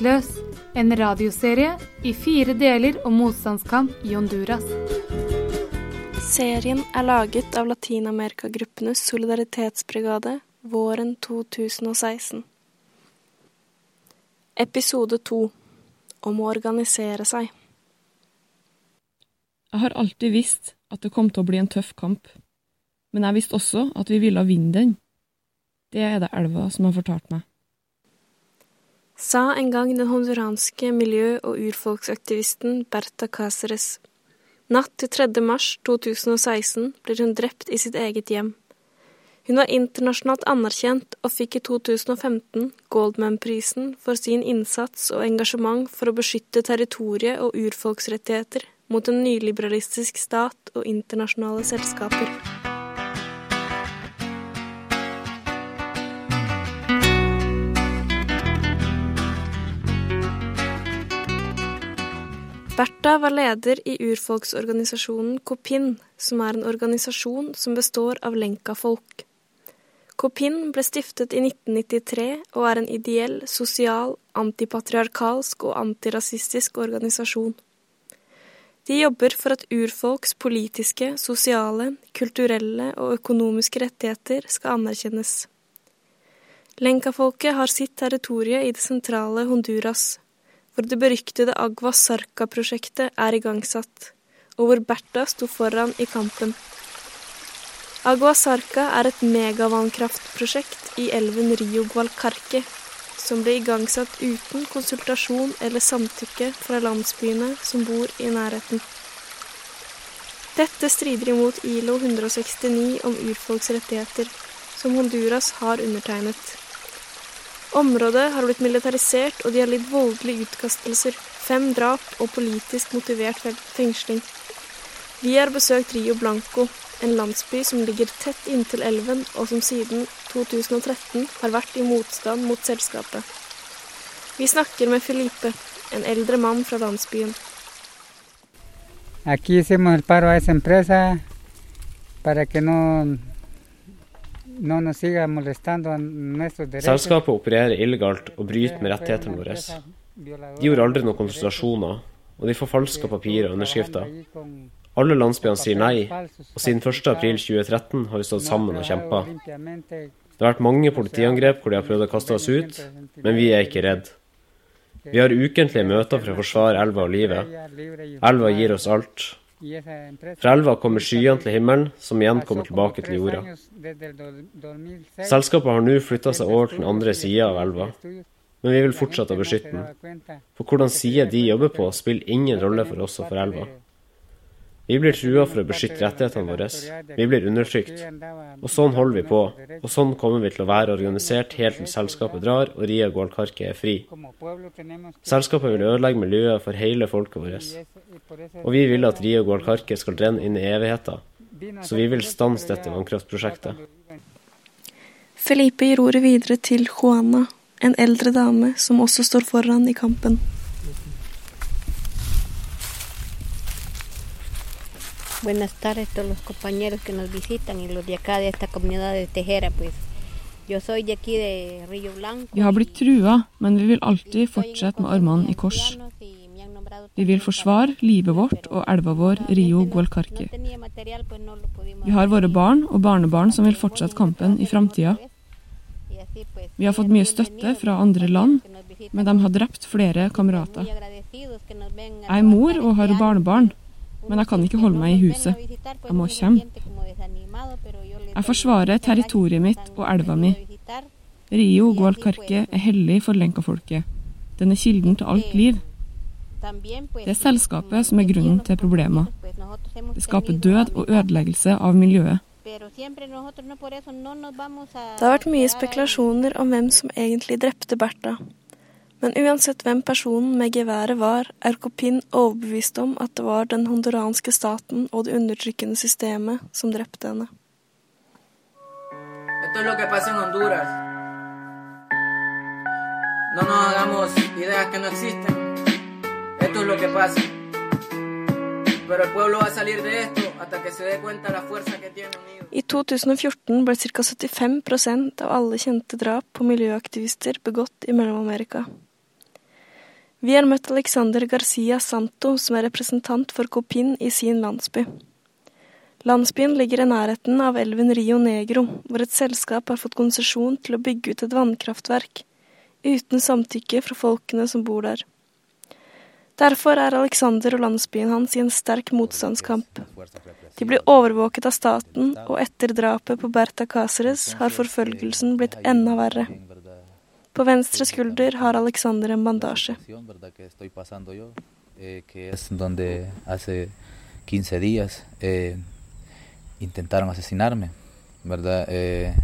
Maktesløs, en radioserie i fire deler om motstandskamp i Honduras. Serien er laget av Latin-Amerika-gruppenes solidaritetsbrigade våren 2016. Episode to om å organisere seg. Jeg har alltid visst at det kom til å bli en tøff kamp, men jeg visste også at vi ville vinne den. Det er det elva som har fortalt meg sa en gang den honduranske miljø- og urfolksaktivisten Berta Cáceres. Natt til 3. mars 2016 blir hun drept i sitt eget hjem. Hun var internasjonalt anerkjent og fikk i 2015 Goldman-prisen for sin innsats og engasjement for å beskytte territoriet og urfolksrettigheter mot en nyliberalistisk stat og internasjonale selskaper. Bertha var leder i urfolksorganisasjonen Kopin, som er en organisasjon som består av lenka-folk. Kopin ble stiftet i 1993 og er en ideell, sosial, antipatriarkalsk og antirasistisk organisasjon. De jobber for at urfolks politiske, sosiale, kulturelle og økonomiske rettigheter skal anerkjennes. Lenka-folket har sitt territorie i det sentrale Honduras, hvor det beryktede Agua Sarka-prosjektet er igangsatt, og hvor Bertha sto foran i kampen. Agua Sarka er et megavannkraftprosjekt i elven Rio Gualcarque, som ble igangsatt uten konsultasjon eller samtykke fra landsbyene som bor i nærheten. Dette strider imot ILO 169 om urfolks rettigheter, som Honduras har undertegnet. Området har blitt militarisert, og de har lidd voldelige utkastelser, fem drap og politisk motivert fengsling. Vi har besøkt Rio Blanco, en landsby som ligger tett inntil elven, og som siden 2013 har vært i motstand mot selskapet. Vi snakker med Felipe, en eldre mann fra landsbyen. Aquí hicimos el paro a esa empresa para que no Selskapet opererer illegalt og bryter med rettighetene våre. De gjorde aldri noen konsultasjoner, og de forfalska papirer og underskrifter. Alle landsbyene sier nei, og siden 1.4.2013 har vi stått sammen og kjempa. Det har vært mange politiangrep hvor de har prøvd å kaste oss ut, men vi er ikke redd. Vi har ukentlige møter for å forsvare elva og livet. Elva gir oss alt. Fra elva kommer skyene til himmelen, som igjen kommer tilbake til jorda. Selskapet har nå flytta seg over til den andre sida av elva, men vi vil fortsette å beskytte den. For hvordan side de jobber på, spiller ingen rolle for oss og for elva. Vi blir trua for å beskytte rettighetene våre. Vi blir undertrykt. Og sånn holder vi på. Og sånn kommer vi til å være organisert helt til selskapet drar og Ria Gualcarque er fri. Selskapet vil ødelegge miljøet for hele folket vårt. Og vi vil at Ria Gualcarque skal drenne inn i evigheten. Så vi vil stanse dette vannkraftprosjektet. Felipe gir ordet videre til Juana, en eldre dame som også står foran i kampen. Buenas tardes a todos los compañeros que nos visitan y los de acá de esta comunidad de Tejera, pues. Yo soy de aquí de Rio Blanco. Vi har blitt trua, men vi vil alltid fortsette med armene i kors. Vi vil forsvare livet vårt og elva vår Rio Gualcarque. Vi har våre barn og barnebarn som vil fortsette kampen i framtida. Vi har fått mye støtte fra andre land, men de har drept flere kamerater. Jeg er mor og har barnebarn, men jeg kan ikke holde meg i huset. Jeg må kjempe. Jeg forsvarer territoriet mitt og elva mi. Rio Gualcarque er hellig for lenkafolket. Den er kilden til alt liv. Det er selskapet som er grunnen til problemer. Det skaper død og ødeleggelse av miljøet. Det har vært mye spekulasjoner om hvem som egentlig drepte Bertha. Men uansett hvem personen med geværet var, er Copin overbevist om at det var den honduranske staten og det undertrykkende systemet som drepte henne. Esto es lo que pasa en Honduras. No nos hagamos ideas que no existen. Esto es lo que pasa. Pero el pueblo va a salir de esto hasta que se dé cuenta la fuerza que tiene unido. I 2014 ble ca. 75% av alle kjente drap på miljøaktivister begått i Mellom-Amerika. Vi har møtt Alexander Garcia Santo, som er representant for Copin i sin landsby. Landsbyen ligger i nærheten av elven Rio Negro, hvor et selskap har fått konsesjon til å bygge ut et vannkraftverk, uten samtykke fra folkene som bor der. Derfor er Alexander og landsbyen hans i en sterk motstandskamp. De blir overvåket av staten, og etter drapet på Berta Cáceres har forfølgelsen blitt enda verre. På venstre skulder har Alexander en bandasje. 15 días eh, intentaron asesinarme, ¿verdad? Eh,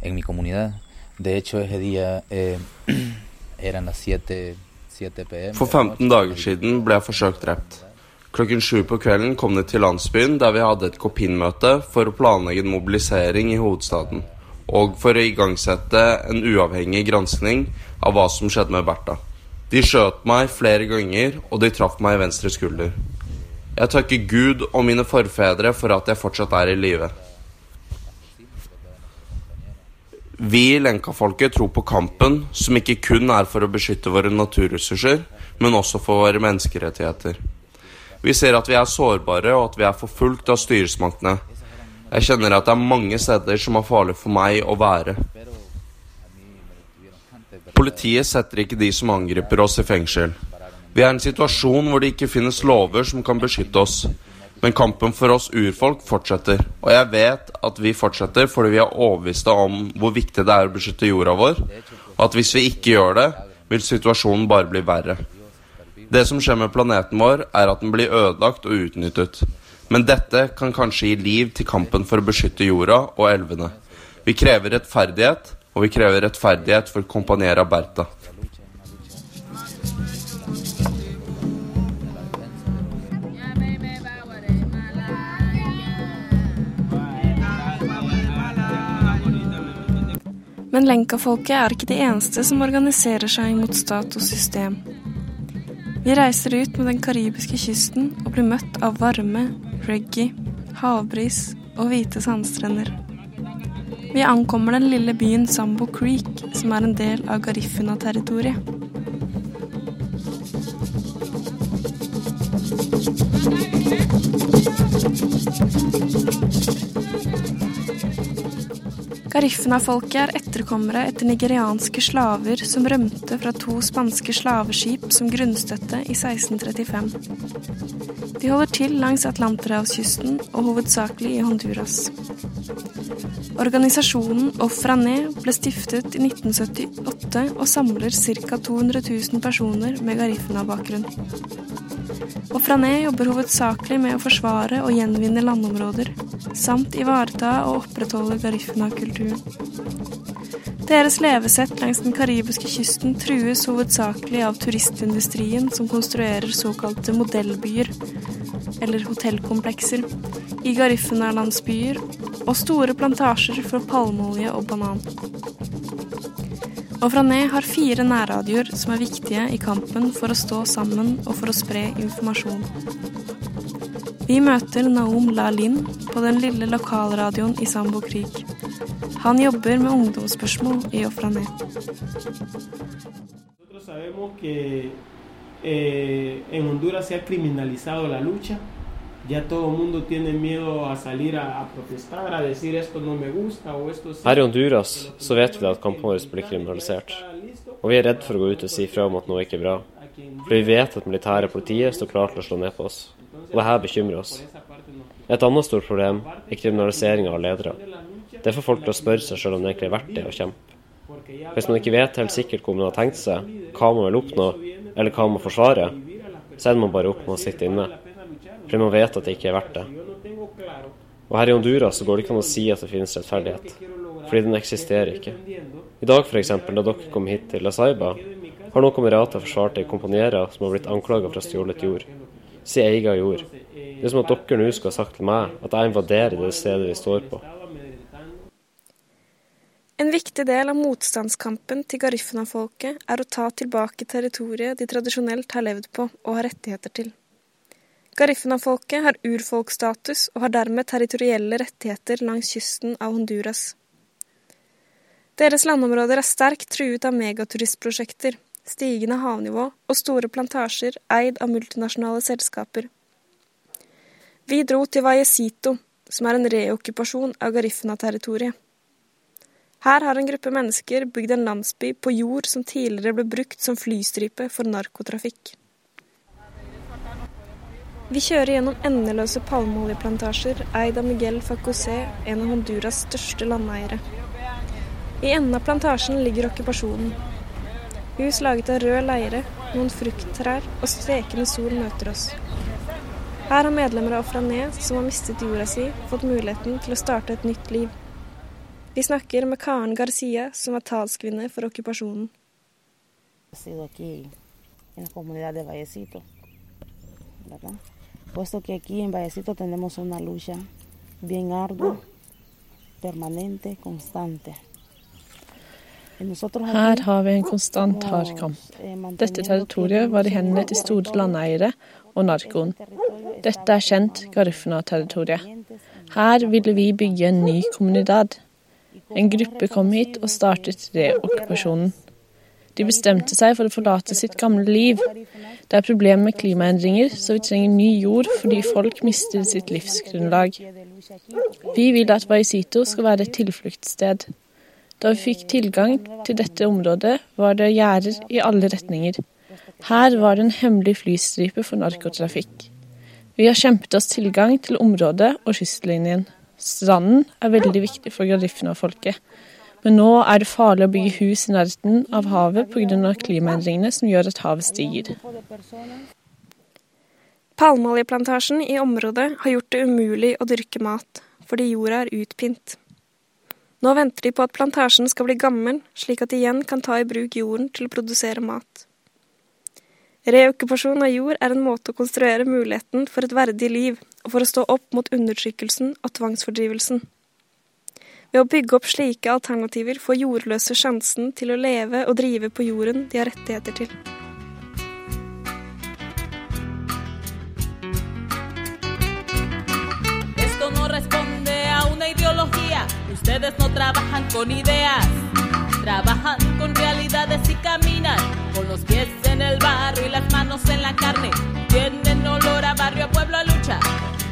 en mi comunidad. De hecho, ese día eh, eran las 7, 7 pm. For 15 dager siden ble jeg forsøkt drept. Klokken sju på kvelden kom det til landsbyen der vi hadde et Kopin-møte for å planlegge en mobilisering i hovedstaden, og for å igangsette en uavhengig granskning av hva som skjedde med Bertha. De skjøt meg flere ganger, og de traff meg i venstre skulder. Jeg takker Gud og mine forfedre for at jeg fortsatt er i live. Vi i Lenka-folket tror på kampen, som ikke kun er for å beskytte våre naturressurser, men også for våre menneskerettigheter. Vi ser at vi er sårbare, og at vi er forfulgt av styresmaktene. Jeg kjenner at det er mange steder som er farlig for meg å være. Politiet setter ikke de som angriper oss, i fengsel. Vi er i en situasjon hvor det ikke finnes lover som kan beskytte oss. Men kampen for oss urfolk fortsetter, og jeg vet at vi fortsetter fordi vi er overbeviste om hvor viktig det er å beskytte jorda vår, og at hvis vi ikke gjør det, vil situasjonen bare bli verre. Det som skjer med planeten vår, er at den blir ødelagt og utnyttet. Men dette kan kanskje gi liv til kampen for å beskytte jorda og elvene. Vi krever rettferdighet, og vi krever rettferdighet for Companiera Berta. Men Lenka-folket er ikke de eneste som organiserer seg mot stat og system. Vi reiser ut med den karibiske kysten og blir møtt av varme, reggae, havbris og hvite sandstrender. Vi ankommer den lille byen Sambo Creek, som er en del av Garifuna-territoriet. Garifuna-folket er etterkommere etter nigerianske slaver som rømte fra to spanske slaveskip som grunnstøtte i 1635. De holder til langs Atlanterhavskysten og hovedsakelig i Honduras. Organisasjonen Ofrané ble stiftet i 1978 og samler ca. 200 000 personer med Garifuna-bakgrunn. Ofrané jobber hovedsakelig med å forsvare og gjenvinne landområder, samt ivareta og opprettholde Garifuna-kulturen. Deres levesett langs den karibiske kysten trues hovedsakelig av turistindustrien som konstruerer såkalte modellbyer, eller hotellkomplekser, i Garifuna-landsbyer, og store plantasjer for palmeolje og banan. Ofrané har fire nærradioer som er viktige i kampen for å stå sammen og for å spre informasjon. Vi møter Naum La-Lin på den lille lokalradioen i Sambo Krig. Han jobber med ungdomsspørsmål i Ofrané. en Honduras se ha criminalizado. Her i Honduras så vet vi at kampen blir kriminalisert. Og vi er redd for å gå ut og si fra om at noe ikke er bra. For vi vet at militære politiet står klar til å slå ned på oss. Og det her bekymrer oss. Et annet stort problem er kriminaliseringa av ledere. Det får folk til å spørre seg sjøl om det egentlig er verdt det å kjempe. Hvis man ikke vet helt sikkert hvor man har tenkt seg, hva man vil oppnå, eller hva man forsvarer, så ender man bare opp med å sitte inne. Fordi man vet at det ikke er verdt det. Og her i Honduras så går det ikke an å si at det finnes rettferdighet. Fordi den eksisterer ikke. I dag f.eks., da dere kom hit til La Saiba, har noen kamerater forsvart ei kompanjera som har blitt anklaga for å ha stjålet jord. Si eiga jord. Det er som at dere nå skal ha sagt til meg at jeg invaderer det stedet vi står på. En viktig del av motstandskampen til Garifuna-folket er å ta tilbake territoriet de tradisjonelt har levd på og har rettigheter til. Garifuna-folket har urfolksstatus og har dermed territorielle rettigheter langs kysten av Honduras. Deres landområder er sterkt truet av megaturistprosjekter, stigende havnivå og store plantasjer eid av multinasjonale selskaper. Vi dro til Vallecito, som er en reokkupasjon av Garifna-territoriet. Her har en gruppe mennesker bygd en landsby på jord som tidligere ble brukt som flystripe for narkotrafikk. Vi kjører gjennom endeløse palmeoljeplantasjer eid av Miguel Facosé, en av Honduras største landeiere. I enden av plantasjen ligger okkupasjonen. Hus laget av rød leire, noen frukttrær og stekende sol møter oss. Her har medlemmer av Ofrané, som har mistet jorda si, fått muligheten til å starte et nytt liv. Vi snakker med Karen Garcia, som er talskvinne for okkupasjonen. Puesto que aquí en Vallecito tenemos una lucha bien ardua, permanente, constante. Her har vi en konstant hard kamp. Dette territoriet var i hendene til store landeiere og narkoen. Dette er kjent Garifuna-territoriet. Her ville vi bygge en ny kommunidad. En gruppe kom hit og startet reokkupasjonen. De bestemte seg for å forlate sitt gamle liv. Det er problemer med klimaendringer, så vi trenger ny jord fordi folk mister sitt livsgrunnlag. Vi vil at Vaisito skal være et tilfluktssted. Da vi fikk tilgang til dette området, var det gjerder i alle retninger. Her var det en hemmelig flystripe for narkotrafikk. Vi har kjempet oss tilgang til området og kystlinjen. Stranden er veldig viktig for Garifna-folket. Men nå er det farlig å bygge hus i nærheten av havet pga. klimaendringene som gjør at havet stiger. Palmeoljeplantasjen i området har gjort det umulig å dyrke mat, fordi jorda er utpint. Nå venter de på at plantasjen skal bli gammel, slik at de igjen kan ta i bruk jorden til å produsere mat. Reokkupasjon av jord er en måte å konstruere muligheten for et verdig liv, og for å stå opp mot undertrykkelsen og tvangsfordrivelsen. Ved å bygge opp slike alternativer får jordløse sjansen til å leve og drive på jorden de har rettigheter til.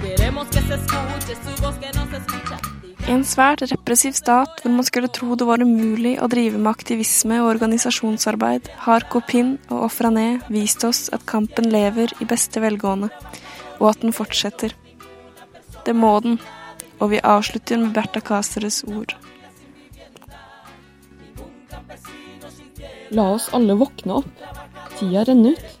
Queremos que se escuche su voz que no se escucha. I en svært repressiv stat hvor man skulle tro det var umulig å drive med aktivisme og organisasjonsarbeid, har Kopin og Ofrané vist oss at kampen lever i beste velgående, og at den fortsetter. Det må den, og vi avslutter med Berta Caceres ord. La oss alle våkne opp. Tida renner ut.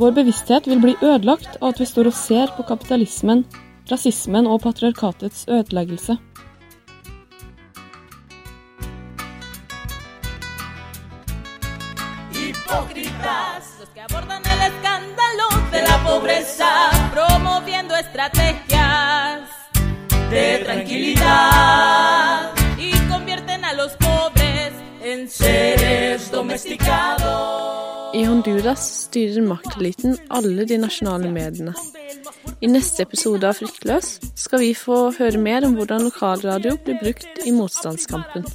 Vår bevissthet vil bli ødelagt av at vi står og ser på kapitalismen rasismen og patriarkatets ødeleggelse. Hipócritas, los que abordan el escándalo de la pobreza, promoviendo estrategias de tranquilidad y convierten a los pobres en seres domesticados. I Honduras styrer makteliten alle de nasjonale mediene. I neste episode av Fryktløs skal vi få høre mer om hvordan lokalradio blir brukt i motstandskampen.